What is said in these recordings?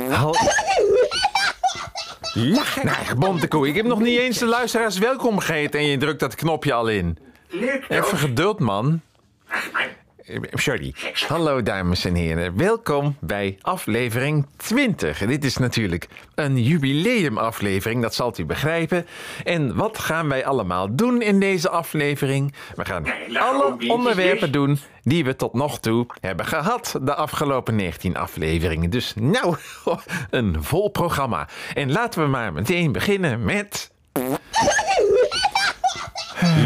Hal- Lachen. Nou, Bontekoe, ik heb nog niet eens de luisteraars welkom geheten en je drukt dat knopje al in. Even geduld, man. Eh, Sorry. Hallo, dames en heren. Welkom bij aflevering 20. Dit is natuurlijk een jubileumaflevering, dat zult u begrijpen. En wat gaan wij allemaal doen in deze aflevering? We gaan alle onderwerpen doen die we tot nog toe hebben gehad de afgelopen 19 afleveringen. Dus nou, een vol programma. En laten we maar meteen beginnen met...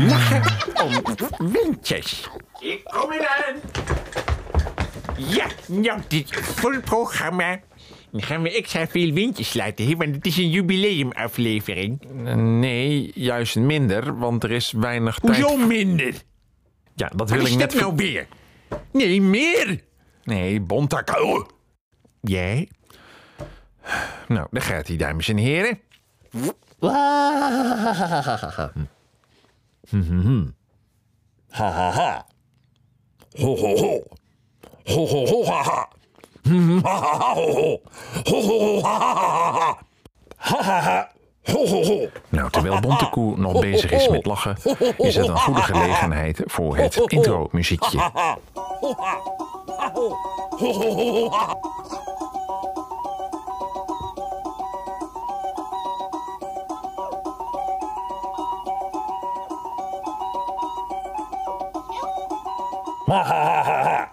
Lachen om windjes. Ik kom eraan. Ja, nou, dit vol programma. Dan gaan we extra veel windjes laten, hè? want het is een jubileumaflevering. Nee, juist minder, want er is weinig tijd. Hoezo minder? Ja, dat Wat wil is ik net dat nou ver- weer? Nee, meer. Nee, Bontakouwe. Jij? Nou, daar gaat hij, dames en heren. Ha, ha, ha. Ho, ho, ho. Ho, ho, ho, ha, ha. Ha, ha, ha, ho, ho. Ho, ho, ho, ha, ha, ha, ha. Ha, ha, ha. Ho, ho, ho. Nou, terwijl Bontekoe nog bezig is met lachen, is het een goede gelegenheid voor het intro-muziekje. Ha, ha, ha.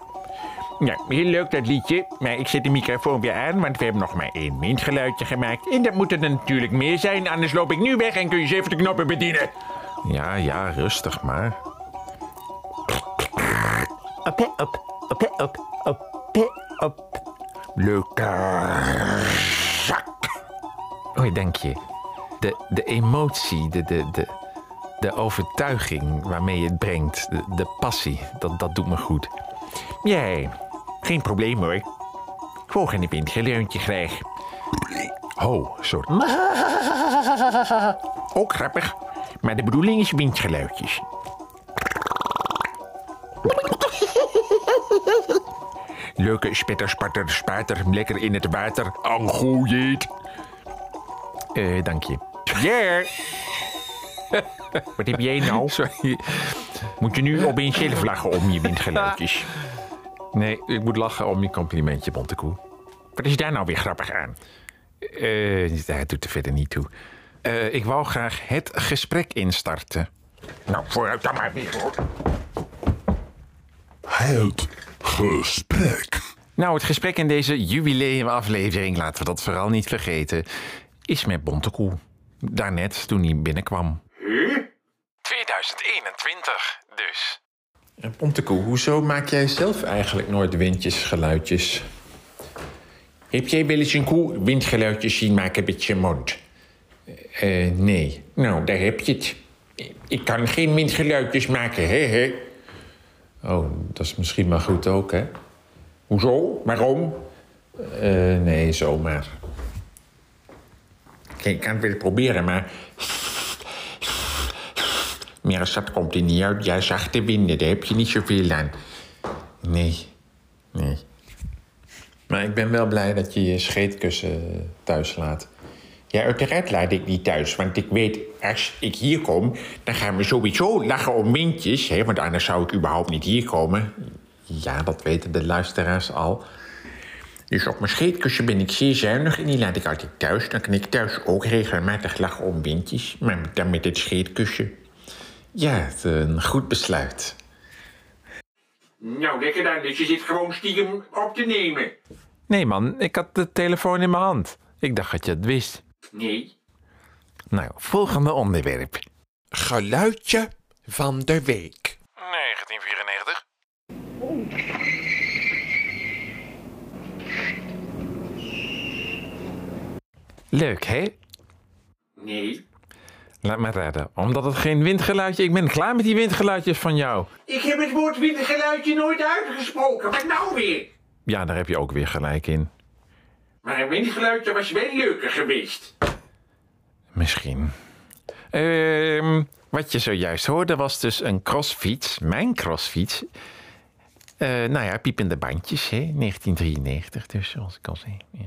Ja, heel leuk dat liedje, maar ik zet de microfoon weer aan, want we hebben nog maar één windgeluidje gemaakt. En dat moet er natuurlijk meer zijn, anders loop ik nu weg en kun je eens even de knoppen bedienen. Ja, ja, rustig maar. Op, op, op, op, op, op. Leuke zak. Hoi, dank je. De, de emotie, de, de, de, de overtuiging waarmee je het brengt, de, de passie, dat, dat doet me goed. Jij, geen probleem hoor. Volgende windgeluidje graag. Oh, sorry. Ook grappig, maar de bedoeling is windgeluidjes. Leuke spitter, spatter, spater, lekker in het water. Angooieet. Eh, dank je. Ja. Wat heb jij nou? Sorry. Moet je nu opeens zelf lachen om je windgeluidjes? Nee, ik moet lachen om je complimentje, Bontekoe. Wat is daar nou weer grappig aan? Eh, dat doet er verder niet toe. Eh, ik wou graag het gesprek instarten. Nou, vooruit dan maar weer hoor. Het gesprek. Nou, het gesprek in deze jubileumaflevering, laten we dat vooral niet vergeten, is met Bontekoe. Daarnet, toen hij binnenkwam. 2021 dus. Bontekoe, hoezo maak jij zelf eigenlijk nooit windjesgeluidjes? Heb jij wel eens een koe windgeluidjes zien maken met je mond? Eh, nee. Nou, daar heb je het. Ik kan geen windgeluidjes maken, hè, hè? Oh, dat is misschien maar goed ook, hè? Hoezo? Waarom? Eh, nee, zomaar. Ik kan het wel proberen, maar... Meer als dat komt er niet uit. Ja, zachte winden, daar heb je niet zoveel aan. Nee, nee. Maar ik ben wel blij dat je je scheetkussen thuis laat. Ja, uiteraard laat ik niet thuis, want ik weet, als ik hier kom... dan gaan we sowieso lachen om windjes, hè, want anders zou ik überhaupt niet hier komen. Ja, dat weten de luisteraars al. Dus op mijn scheetkussen ben ik zeer zuinig en die laat ik altijd thuis. Dan kan ik thuis ook regelmatig lachen om windjes, maar dan met het scheetkussen. Ja, het, eh, een goed besluit. Nou, lekker dan. Dus je zit gewoon stiekem op te nemen. Nee, man, ik had de telefoon in mijn hand. Ik dacht dat je het wist. Nee. Nou, volgende onderwerp. Geluidje van de week. 1994. Leuk, hè? Nee. Laat maar raden. Omdat het geen windgeluidje... Ik ben klaar met die windgeluidjes van jou. Ik heb het woord windgeluidje nooit uitgesproken. Wat nou weer? Ja, daar heb je ook weer gelijk in. Maar een windgeluidje was wel leuker geweest. Misschien. Ehm, wat je zojuist hoorde was dus een crossfiets. Mijn crossfiets. Eh nou ja, piepende bandjes, hè. 1993 dus, zoals ik al zei. Ja.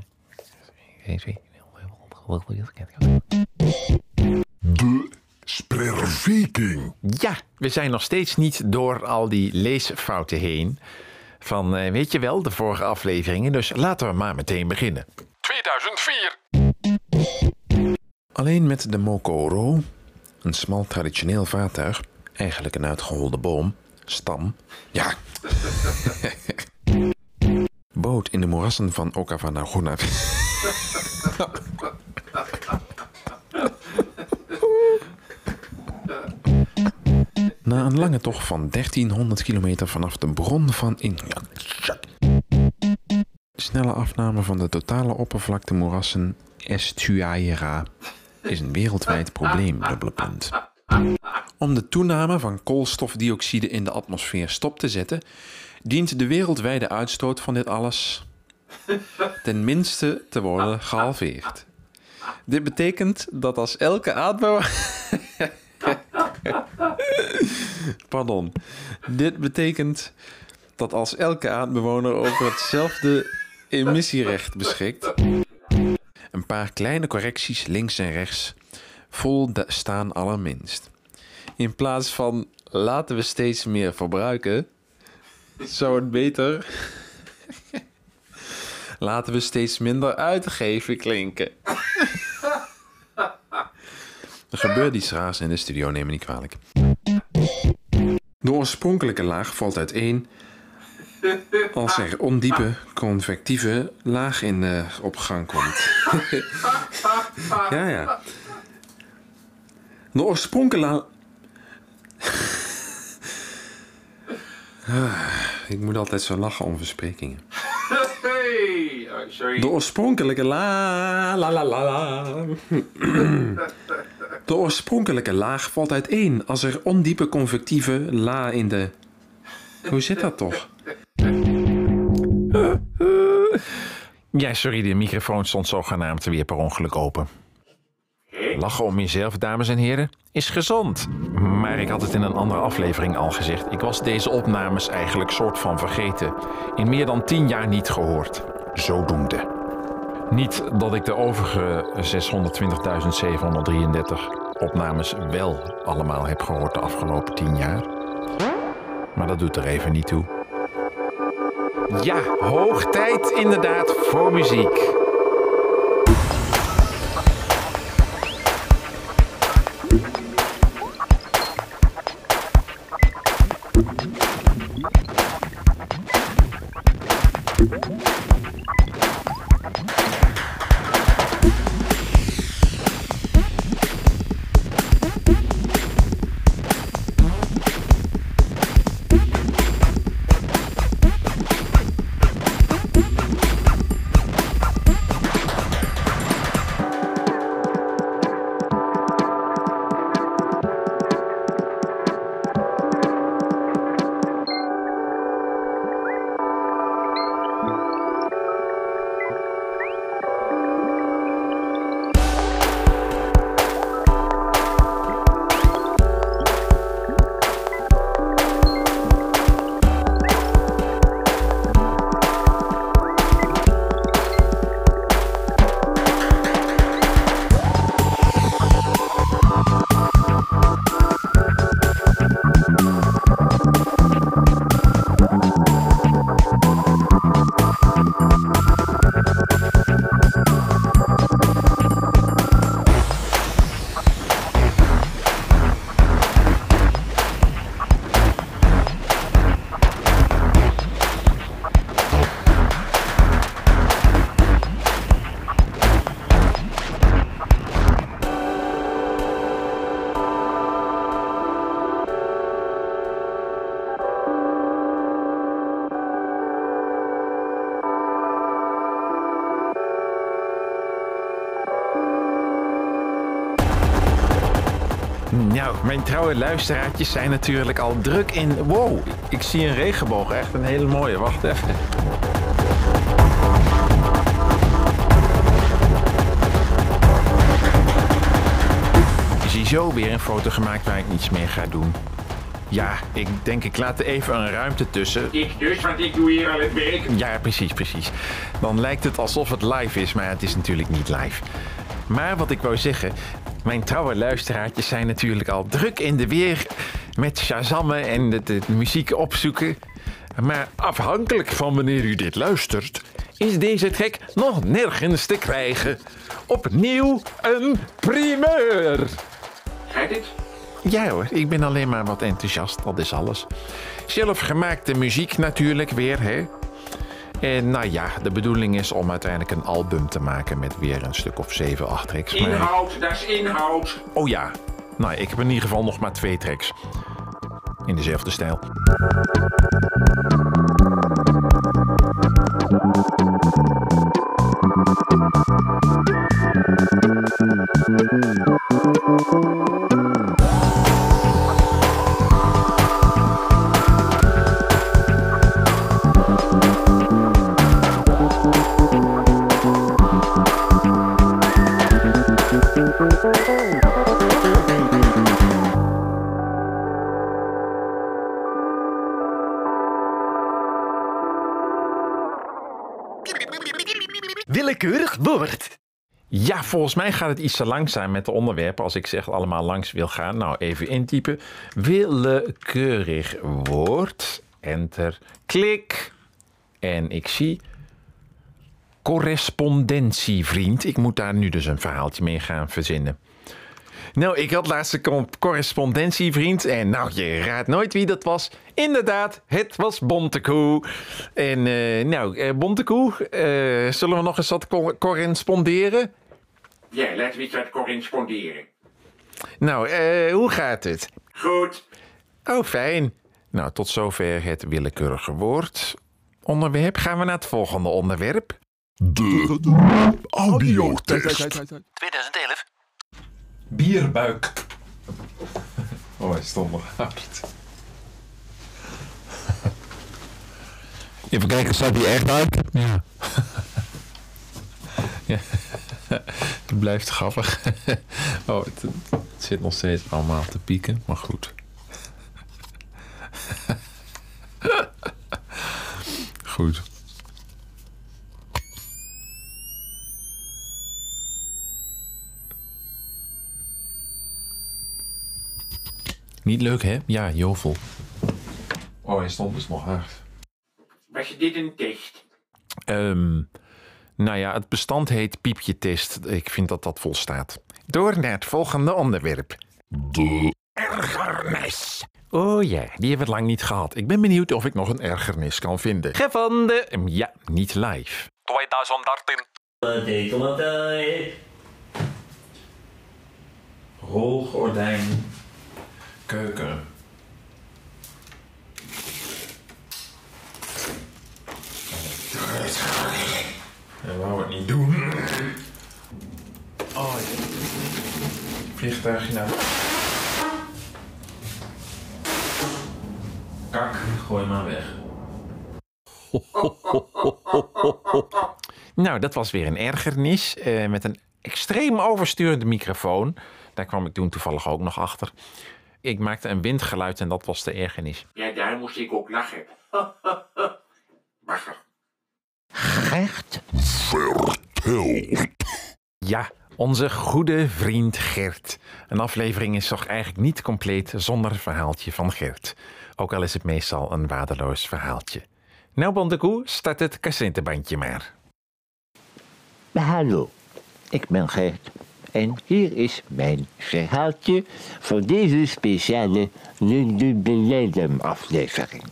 De Sperviking. Ja, we zijn nog steeds niet door al die leesfouten heen. Van, eh, weet je wel, de vorige afleveringen. Dus laten we maar meteen beginnen. 2004. Alleen met de Mokoro, een smal traditioneel vaartuig, eigenlijk een uitgeholde boom, stam, ja. Boot in de moerassen van Okavanaguna. Na een lange tocht van 1300 kilometer vanaf de bron van Inyak. Snelle afname van de totale oppervlakte moerassen Estuaira is een wereldwijd probleem, dubbele. Om de toename van koolstofdioxide in de atmosfeer stop te zetten, dient de wereldwijde uitstoot van dit alles ten minste te worden gehalveerd. Dit betekent dat als elke aardbewoner... Pardon. Dit betekent dat als elke aardbewoner over hetzelfde emissierecht beschikt, een paar kleine correcties links en rechts volstaan allerminst. In plaats van laten we steeds meer verbruiken, zou het beter laten we steeds minder uitgeven klinken. Er gebeurt iets raars in de studio, neem me niet kwalijk. De oorspronkelijke laag valt uiteen als er ondiepe convectieve laag in de opgang komt. ja, ja. De oorspronkelijke Ah, Ik moet altijd zo lachen om versprekingen. Hey, oh. De oorspronkelijke la la la la la. De oorspronkelijke laag valt uiteen als er ondiepe convectieve la in de. Hoe zit dat toch? Ja, sorry, de microfoon stond zogenaamd weer per ongeluk open. Lachen om jezelf, dames en heren, is gezond. Maar ik had het in een andere aflevering al gezegd. Ik was deze opnames eigenlijk soort van vergeten. In meer dan tien jaar niet gehoord. Zodoende. Niet dat ik de overige 620.733 opnames wel allemaal heb gehoord de afgelopen tien jaar. Maar dat doet er even niet toe. Ja, hoog tijd inderdaad voor muziek. Mijn trouwe luisteraartjes zijn natuurlijk al druk in... Wow, ik zie een regenboog. Echt een hele mooie. Wacht even. Ik zie zo weer een foto gemaakt waar ik niets meer ga doen. Ja, ik denk ik laat er even een ruimte tussen. Ik dus, want ik doe hier al het werk. Ja, precies, precies. Dan lijkt het alsof het live is, maar het is natuurlijk niet live. Maar wat ik wou zeggen, mijn trouwe luisteraartjes zijn natuurlijk al druk in de weer met shazammen en de, de muziek opzoeken. Maar afhankelijk van wanneer u dit luistert, is deze track nog nergens te krijgen. Opnieuw een primeur. Gaat het? Ja hoor, ik ben alleen maar wat enthousiast, dat is alles. Zelfgemaakte muziek natuurlijk weer, hè. En nou ja, de bedoeling is om uiteindelijk een album te maken met weer een stuk of zeven, acht tracks. Maar- Inhoud, dat is inhoud. Oh ja, nou ik heb in ieder geval nog maar twee tracks. In dezelfde stijl. Ja, volgens mij gaat het iets te langzaam met de onderwerpen als ik zeg allemaal langs wil gaan. Nou, even intypen. Willekeurig woord. Enter. Klik. En ik zie correspondentievriend. Ik moet daar nu dus een verhaaltje mee gaan verzinnen. Nou, ik had laatst een co- correspondentievriend. En nou, je raadt nooit wie dat was. Inderdaad, het was Bontekoe. En eh, nou, eh, Bontekoe, eh, zullen we nog eens wat co- corresponderen? Ja, laten we iets wat corresponderen. Nou, eh, hoe gaat het? Goed. Oh, fijn. Nou, tot zover het willekeurige woord. Onderwerp. Gaan we naar het volgende onderwerp. De audiotest. 2011. Bierbuik. Oh, hij stond nog hard. Even kijken, staat die echt uit? Ja. Het blijft grappig. Oh, het, het zit nog steeds allemaal te pieken, maar goed. Goed. Niet leuk, hè? Ja, jovel. Oh, hij stond dus nog hard. Was je dit een test? Ehm, nou ja, het bestand heet piepje-test. Ik vind dat dat volstaat. Door naar het volgende onderwerp. De Ergernis. Oh ja, die hebben we lang niet gehad. Ik ben benieuwd of ik nog een ergernis kan vinden. Gevonden. Ehm, Ja, niet live. 2013. Rolgordijn. Keuken. Hij wou het niet doen. Oh, ja. Vliegtuigje nou. Kak, gooi maar weg. Nou, dat was weer een ergernis eh, met een extreem oversturende microfoon. Daar kwam ik toen toevallig ook nog achter. Ik maakte een windgeluid en dat was de ergernis. Ja, daar moest ik ook lachen. Wacht. Gert. vertel. Ja, onze goede vriend Gert. Een aflevering is toch eigenlijk niet compleet zonder verhaaltje van Gert. Ook al is het meestal een waardeloos verhaaltje. Nou, Bondekoe, start het cassettebandje maar. Hallo, ik ben Gert. En hier is mijn verhaaltje voor deze speciale Lulubeledium aflevering.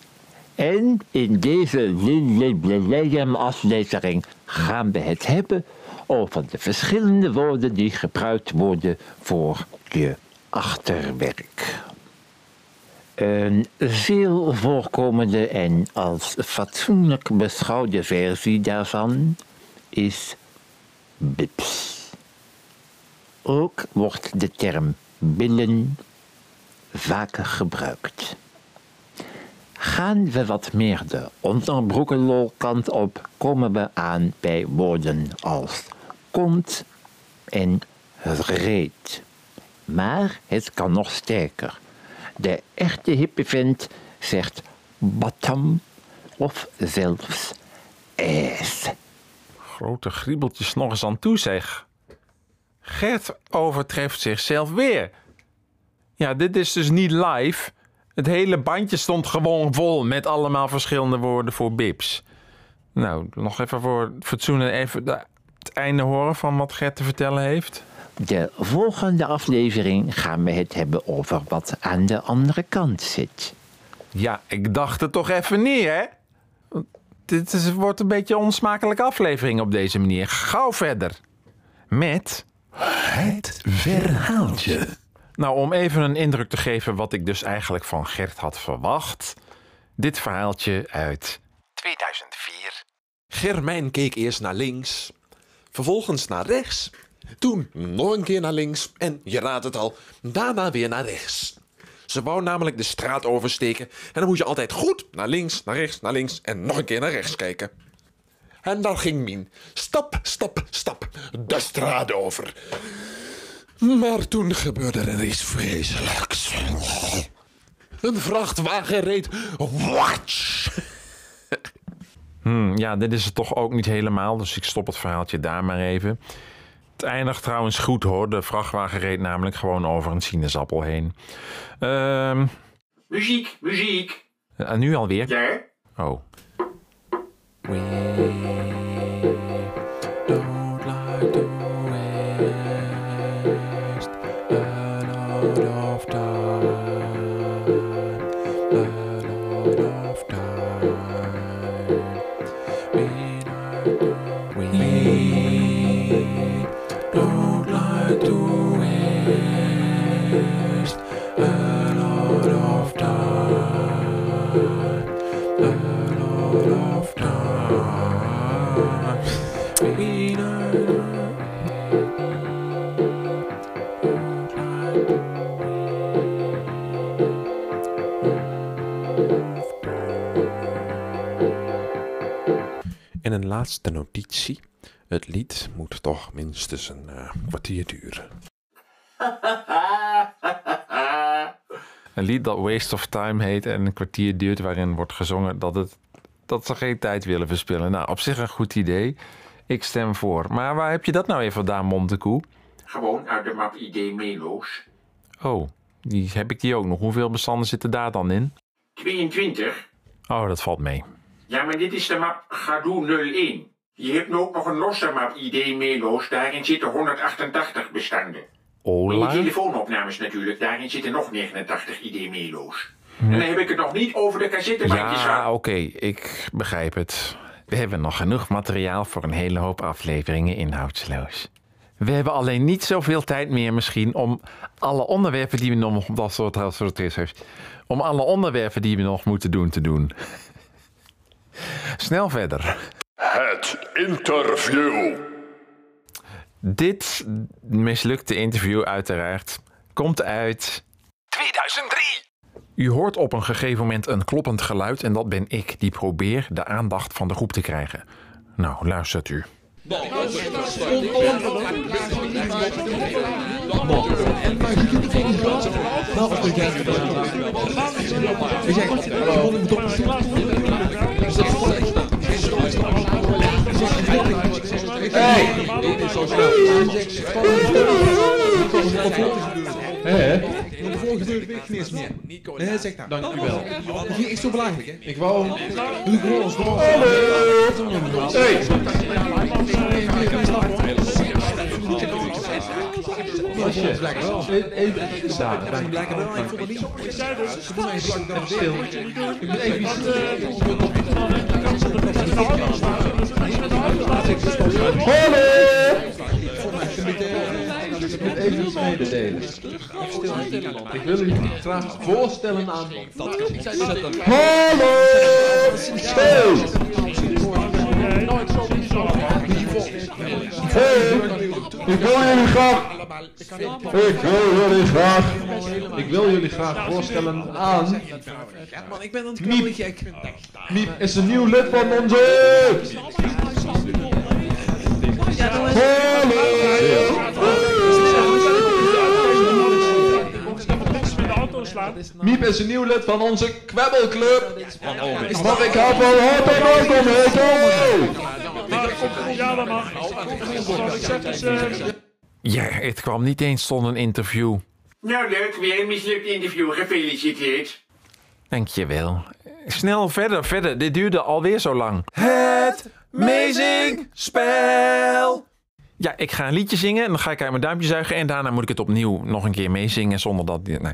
En in deze Lulubeledium aflevering gaan we het hebben over de verschillende woorden die gebruikt worden voor je achterwerk. Een veel voorkomende en als fatsoenlijk beschouwde versie daarvan is bips. Ook wordt de term billen vaker gebruikt. Gaan we wat meer de onderbroekenlolkant op, komen we aan bij woorden als kont en reet. Maar het kan nog sterker. De echte hippe vent zegt bottom of zelfs ass. Grote griebeltjes nog eens aan toe, zeg. Gert overtreft zichzelf weer. Ja, dit is dus niet live. Het hele bandje stond gewoon vol met allemaal verschillende woorden voor bips. Nou, nog even voor het fatsoen en even het einde horen van wat Gert te vertellen heeft. De volgende aflevering gaan we het hebben over wat aan de andere kant zit. Ja, ik dacht het toch even niet, hè? Dit is, wordt een beetje een onsmakelijke aflevering op deze manier. Gauw verder. Met... Het verhaaltje. Nou, om even een indruk te geven wat ik dus eigenlijk van Gert had verwacht. Dit verhaaltje uit 2004. Germijn keek eerst naar links, vervolgens naar rechts, toen nog een keer naar links en je raadt het al, daarna weer naar rechts. Ze wou namelijk de straat oversteken en dan moet je altijd goed naar links, naar rechts, naar links en nog een keer naar rechts kijken. En daar ging Mien, stap, stap, stap, de straat over. Maar toen gebeurde er iets vreselijks. Een vrachtwagen reed watch. Hm, ja, dit is het toch ook niet helemaal, dus ik stop het verhaaltje daar maar even. Het eindigt trouwens goed hoor. De vrachtwagen reed namelijk gewoon over een sinaasappel heen. Ehm Muziek, muziek. en nu alweer? Ja? Oh. Laatste notitie. Het lied moet toch minstens een eh, kwartier duren. Een lied dat Waste of Time heet en een kwartier duurt waarin wordt gezongen dat, het, dat ze geen tijd willen verspillen. Nou, op zich een goed idee. Ik stem voor. Maar waar heb je dat nou even vandaan, Montekoe? Gewoon uit de map ID Melo's. Oh, die, heb ik die ook nog. Hoeveel bestanden zitten daar dan in? 22. Oh, dat valt mee. Ja, maar dit is de map Gadoo 01. Je hebt nu ook nog een losse map ID Melo's. Daarin zitten 188 bestanden. En Ola? telefoonopnames natuurlijk. Daarin zitten nog 89 ID Melo's. En dan heb ik het nog niet over de cassettebandjes Ja, oké, ik begrijp het. We hebben nog genoeg materiaal voor een hele hoop afleveringen inhoudsloos. We hebben alleen niet zoveel tijd meer misschien om alle onderwerpen die we nog... Dat soort, dat soort is, om alle onderwerpen die we nog moeten doen te doen. Snel verder. Het interview. Dit mislukte interview uiteraard komt uit 2003. U hoort op een gegeven moment een kloppend geluid en dat ben ik die probeer de aandacht van de groep te krijgen. Nou, luistert u. Nee, zeg nou. Dank u wel. Dat is zo belangrijk, hè? Ik wou... Ons! Even. Ik niet. Ze doen even stil. Ik moet even iets... Even iets mededelen. Ik wil u graag voorstellen aan... Ik wil jullie graag. Ik wil jullie graag. Ik wil jullie graag voorstellen aan... Man, ik ben het Miep. is een nieuw lid van onze... Miep is een nieuw lid van onze kwebbelclub. Maar ik wel hard en welkom heten. Ja, dat mag. Het kwam niet eens zonder een interview. Nou leuk, weer een mislukt interview. Gefeliciteerd. Dankjewel. Snel verder, verder. Dit duurde alweer zo lang. Het Amazing Spel. Ja, ik ga een liedje zingen en dan ga ik uit mijn duimpje zuigen. En daarna moet ik het opnieuw nog een keer meezingen zonder dat... Nee.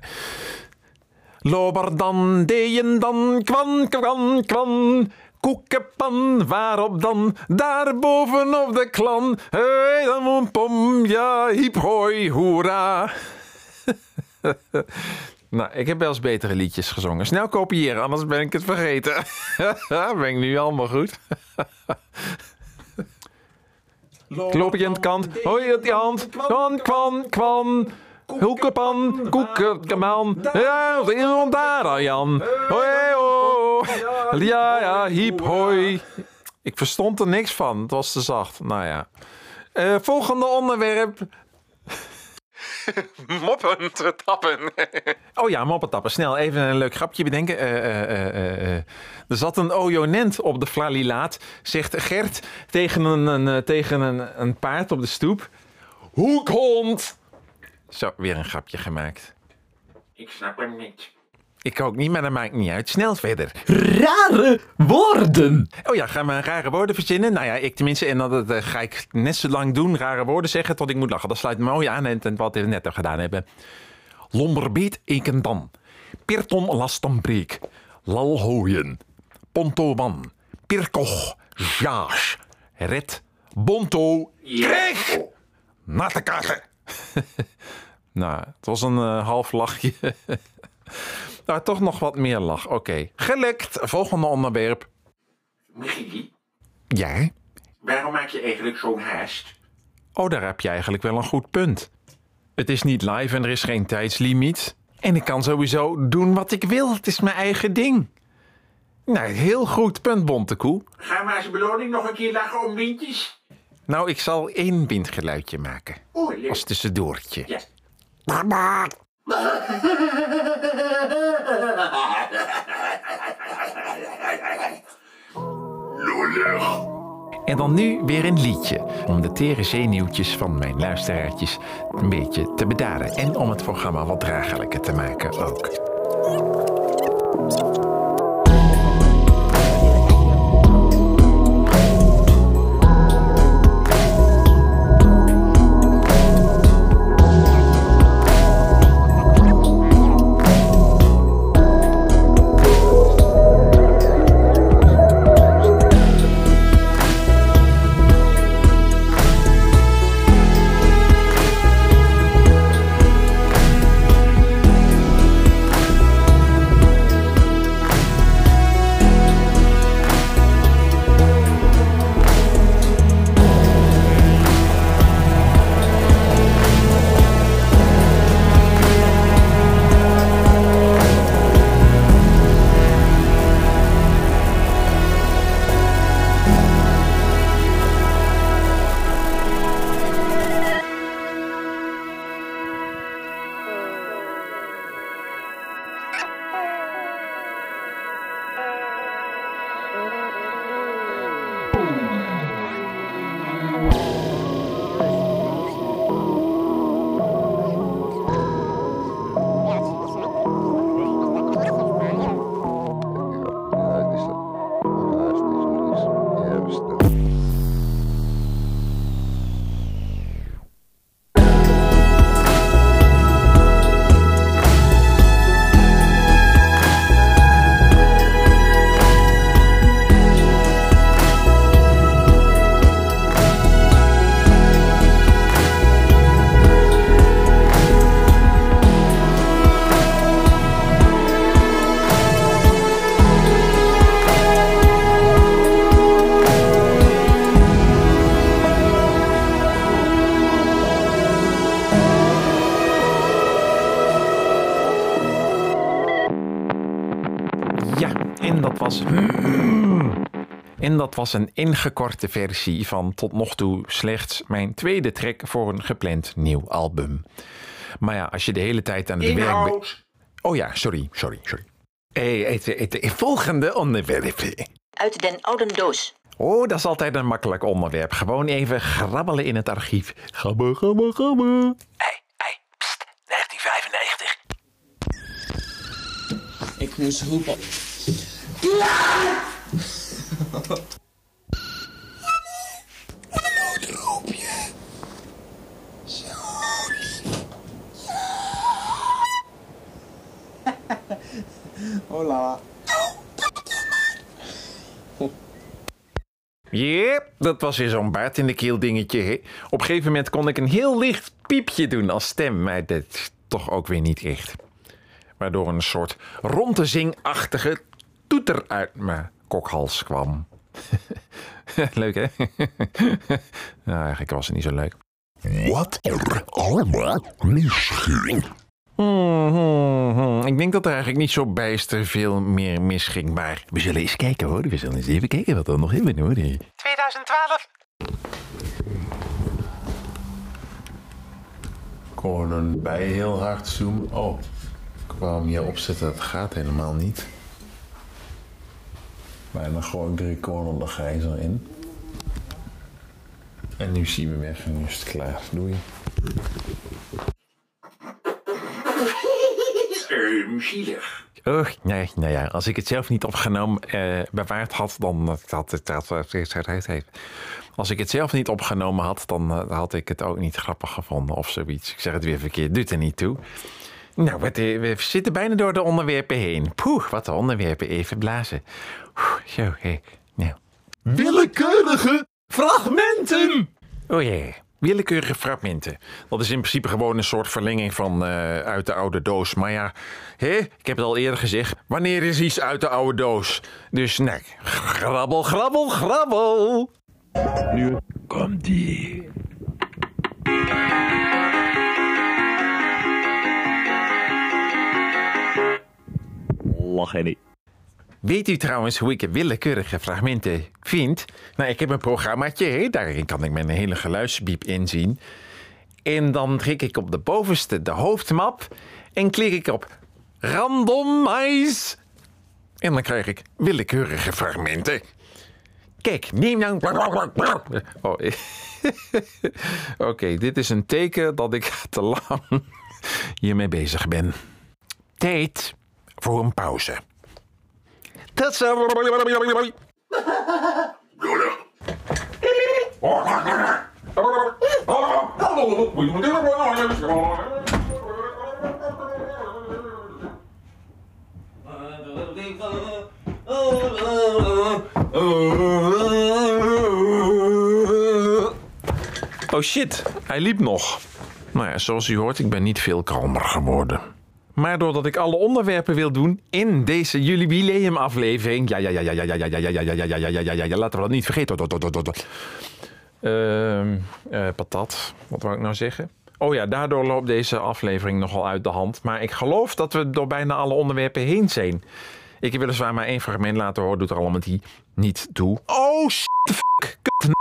Lober dan, dejen dan, kwan, kwan, kwan. Koekenpan, waarop dan? Daar bovenop de klan. Hey, dan een pom, ja, hiep hoi, hoera. nou, ik heb wel eens betere liedjes gezongen. Snel kopiëren, anders ben ik het vergeten. ben ik nu allemaal goed? Loop je aan de kant, hoi op die hand. Kwan, kwan, kwan. Hoekepan, koekenman. Ja, iemand daar, Jan. Hoi, ho. Ja, ja, hiep, hoi. Ik verstond er niks van. Het was te zacht. Nou ja. Eh, volgende onderwerp. moppen te tappen. oh ja, moppen tappen. Snel even een leuk grapje bedenken. Eh, eh, eh, eh, eh. Er zat een ojonent op de flalilaat, zegt Gert tegen een, een, eh, tegen een, een paard op de stoep. Hoekhond! Zo, weer een grapje gemaakt. Ik snap hem niet. Ik ook niet, maar dat maakt niet uit. Snel verder. Rare woorden. Oh ja, gaan we rare woorden verzinnen? Nou ja, ik tenminste. En dat eh, ga ik net zo lang doen. Rare woorden zeggen tot ik moet lachen. Dat sluit mooi aan en, en wat we net al gedaan hebben. Lomberbeet ekendan. Pirton lastonbreek. Lalhooien. Pontoman. Pirkoch. Jaas. Red. Bonto. Kreeg. Natte nou, het was een eh, half lachje. nou, toch nog wat meer lach. Oké. Gelukt. Volgende onderwerp. Michiel, Ja? waarom maak je eigenlijk zo'n haast? Oh, daar heb je eigenlijk wel een goed punt. Het is niet live en er is geen tijdslimiet. En ik kan sowieso doen wat ik wil. Het is mijn eigen ding. Nou, heel goed punt, Bontekoe. Gaan we als beloning nog een keer lachen om windjes? Nou, ik zal één windgeluidje maken. Leuk. Als tussendoortje. Ja. En dan nu weer een liedje. Om de tere zenuwtjes van mijn luisteraartjes een beetje te bedaren. En om het programma wat draaglijker te maken ook. Ja, en dat was. En dat was een ingekorte versie van tot nog toe slechts mijn tweede track voor een gepland nieuw album. Maar ja, als je de hele tijd aan het werk bent. Oh ja, sorry, sorry, sorry. Eh, het, het, het volgende onderwerp. Uit den oude doos. Oh, dat is altijd een makkelijk onderwerp. Gewoon even grabbelen in het archief. Gabben, gabben, gabben. Hé, hé, pst, 1995. Ik moest roepen. Hola. Yep, dat was weer zo'n baard in de keel dingetje. Hè? Op een gegeven moment kon ik een heel licht piepje doen als stem, maar dat toch ook weer niet echt. Waardoor een soort ronde uit mijn kokhals kwam. leuk hè? nou, eigenlijk was het niet zo leuk. Wat er allemaal misging. Hmm, hmm, hmm. Ik denk dat er eigenlijk niet zo bijster veel meer misging, maar we zullen eens kijken hoor. We zullen eens even kijken wat we nog hebben hoor. 2012. Ik hoorde een bij heel hard zoomen. Oh, ik wou hem hier opzetten. Dat gaat helemaal niet. Maar dan gooi ik de recorder de gijzer in. En nu zien we weg en nu is het klaar. Doei. Zielig. Och, nee, nou ja, als ik het zelf niet opgenomen eh, bewaard had, dan had het dat. Als ik het zelf niet opgenomen had, dan eh, had ik het ook niet grappig gevonden of zoiets. Ik zeg het weer verkeerd, doet er niet toe. Nou, we zitten bijna door de onderwerpen heen. Poeh, wat de onderwerpen even blazen. Oeh, zo, hé. Nou. Willekeurige fragmenten. Oh jee, willekeurige fragmenten. Dat is in principe gewoon een soort verlenging van eh, uit de oude doos. Maar ja, hè, ik heb het al eerder gezegd. Wanneer is iets uit de oude doos? Dus nee, grabbel, grabbel, grabbel. Nu komt die. Weet u trouwens hoe ik willekeurige fragmenten vind? Nou, ik heb een programmaatje, daarin kan ik mijn hele geluidsbiep inzien. En dan druk ik op de bovenste, de hoofdmap, en klik ik op randomize. En dan krijg ik willekeurige fragmenten. Kijk, neem nou... Oh, Oké, dit is een teken dat ik te lang hiermee bezig ben. Tijd voor een pauze. Dat zou... Oh shit, hij liep nog. Nou ja, zoals u hoort, ik ben niet veel kalmer geworden. Maar doordat ik alle onderwerpen wil doen in deze jubileumaflevering. Ja, ja, ja, ja, ja, ja, ja, ja, ja, ja, ja, ja, ja, ja, ja, ja, ja, laten we dat niet vergeten. Ehm, eh, patat, wat wou ik nou zeggen? Oh ja, daardoor loopt deze aflevering nogal uit de hand. Maar ik geloof dat we door bijna alle onderwerpen heen zijn. Ik heb weliswaar maar één fragment laten horen, doet er allemaal die niet toe. Oh, shit, fuck, kut,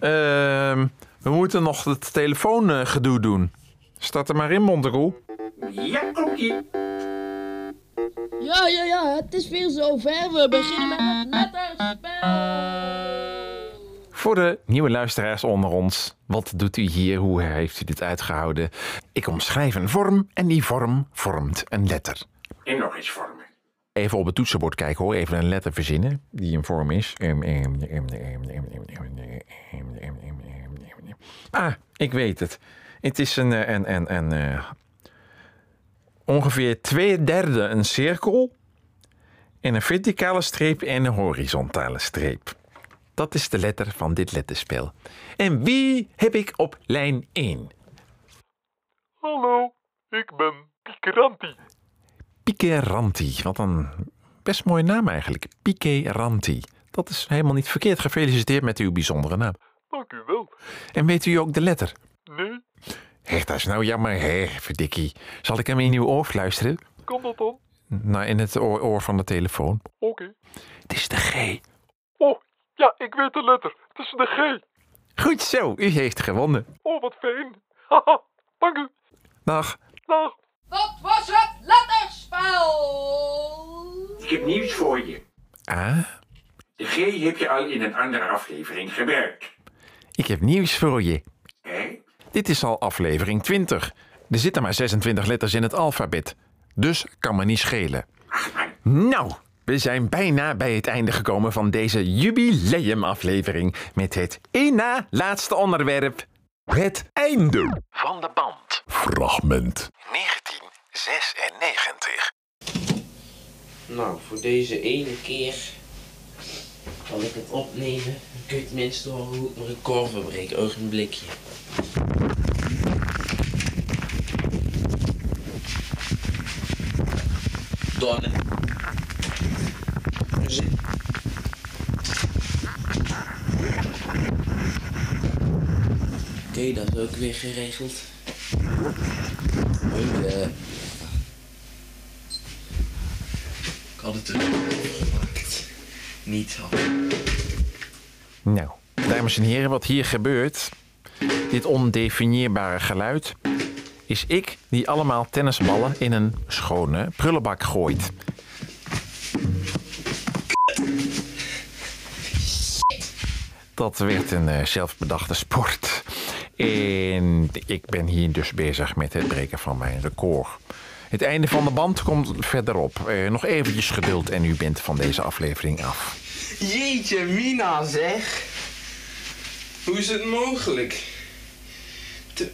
Ehm, we moeten nog het telefoongedoe doen. Staat er maar in, Monteroe. Ja, komt-ie. Ja, ja, ja, het is weer zover. We beginnen met het letterspel. Voor de nieuwe luisteraars onder ons, wat doet u hier? Hoe heeft u dit uitgehouden? Ik omschrijf een vorm en die vorm vormt een letter. En nog eens vormen. Even op het toetsenbord kijken hoor, even een letter verzinnen die een vorm is. Ah, ik weet het. Het is een, eh, een, eh, ongeveer twee derde een cirkel en een verticale streep en een horizontale streep. Dat is de letter van dit letterspel. En wie heb ik op lijn 1? Hallo, ik ben Pikeranti. Pikeranti. Wat een best mooie naam eigenlijk. Pikeranti. Dat is helemaal niet verkeerd. Gefeliciteerd met uw bijzondere naam. Dank u wel. En weet u ook de letter? Nee, Hé, dat is nou jammer, hè, verdikkie. Zal ik hem in uw oor fluisteren? kan dat dan? Nou, in het oor, oor van de telefoon. Oké. Het is de G. Oh, ja, ik weet de letter. Het is de G. Goed zo, u heeft gewonnen. Oh, wat fijn. Haha, dank u. Dag. Wat was het letterspel? Ik heb nieuws voor je. Ah, De G heb je al in een andere aflevering gebruikt. ik heb nieuws voor je. Dit is al aflevering 20. Er zitten maar 26 letters in het alfabet. Dus kan me niet schelen. Nou, we zijn bijna bij het einde gekomen van deze jubileumaflevering. Met het één na laatste onderwerp. Het einde. Van de band. Fragment. 1996. Nou, voor deze ene keer kan ik het opnemen. Dan kun je tenminste horen hoe ik mijn record verbreek. Ogenblikje. Donne. Oké, dat is ook weer geregeld. Eh. Ik had het er. Niet al. Nou, dames en heren, wat hier gebeurt, dit ondefinieerbare geluid, is ik die allemaal tennisballen in een schone prullenbak gooit. Dat werd een eh, zelfbedachte sport. En ik ben hier dus bezig met het breken van mijn record. Het einde van de band komt verderop. Eh, nog eventjes geduld en u bent van deze aflevering af. Jeetje, Mina zeg. Hoe is het mogelijk? Te...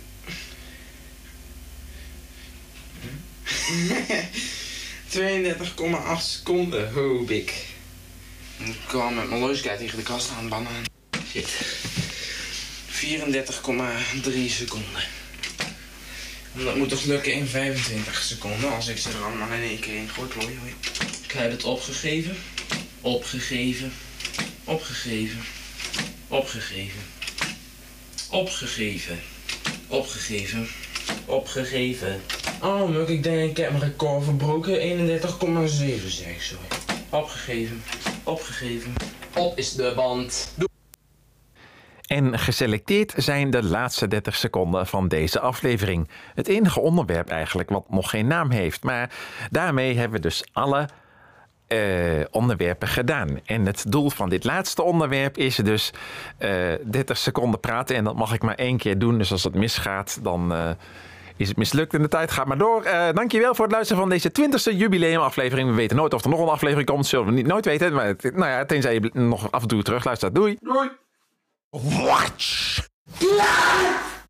32,8 seconden, hoop ik. Ik kwam met mijn loosheid tegen de kast aan, banaan. Shit. 34,3 seconden. En Dat moet toch lukken in 25 seconden als ik ze er allemaal in één keer in gooi. Hoi, hoi. Ik heb het opgegeven. Opgegeven. Opgegeven. Opgegeven. Opgegeven. Opgegeven. Opgegeven. Oh, Muk, ik denk ik heb mijn record verbroken. 31,7 zeg ik zo. Opgegeven. Opgegeven. Op is de band. En geselecteerd zijn de laatste 30 seconden van deze aflevering. Het enige onderwerp eigenlijk wat nog geen naam heeft. Maar daarmee hebben we dus alle eh, onderwerpen gedaan. En het doel van dit laatste onderwerp is dus eh 30 seconden praten. En dat mag ik maar één keer doen. Dus als het misgaat, dan eh, is het mislukt en de tijd gaat maar door. Dankjewel voor het luisteren van deze 20ste jubileumaflevering. We weten nooit of er nog een aflevering komt. Zullen we niet nooit weten. Maar nou ja, tenzij je nog af en toe terugluistert. Doei! Doei! Watch. Klaar!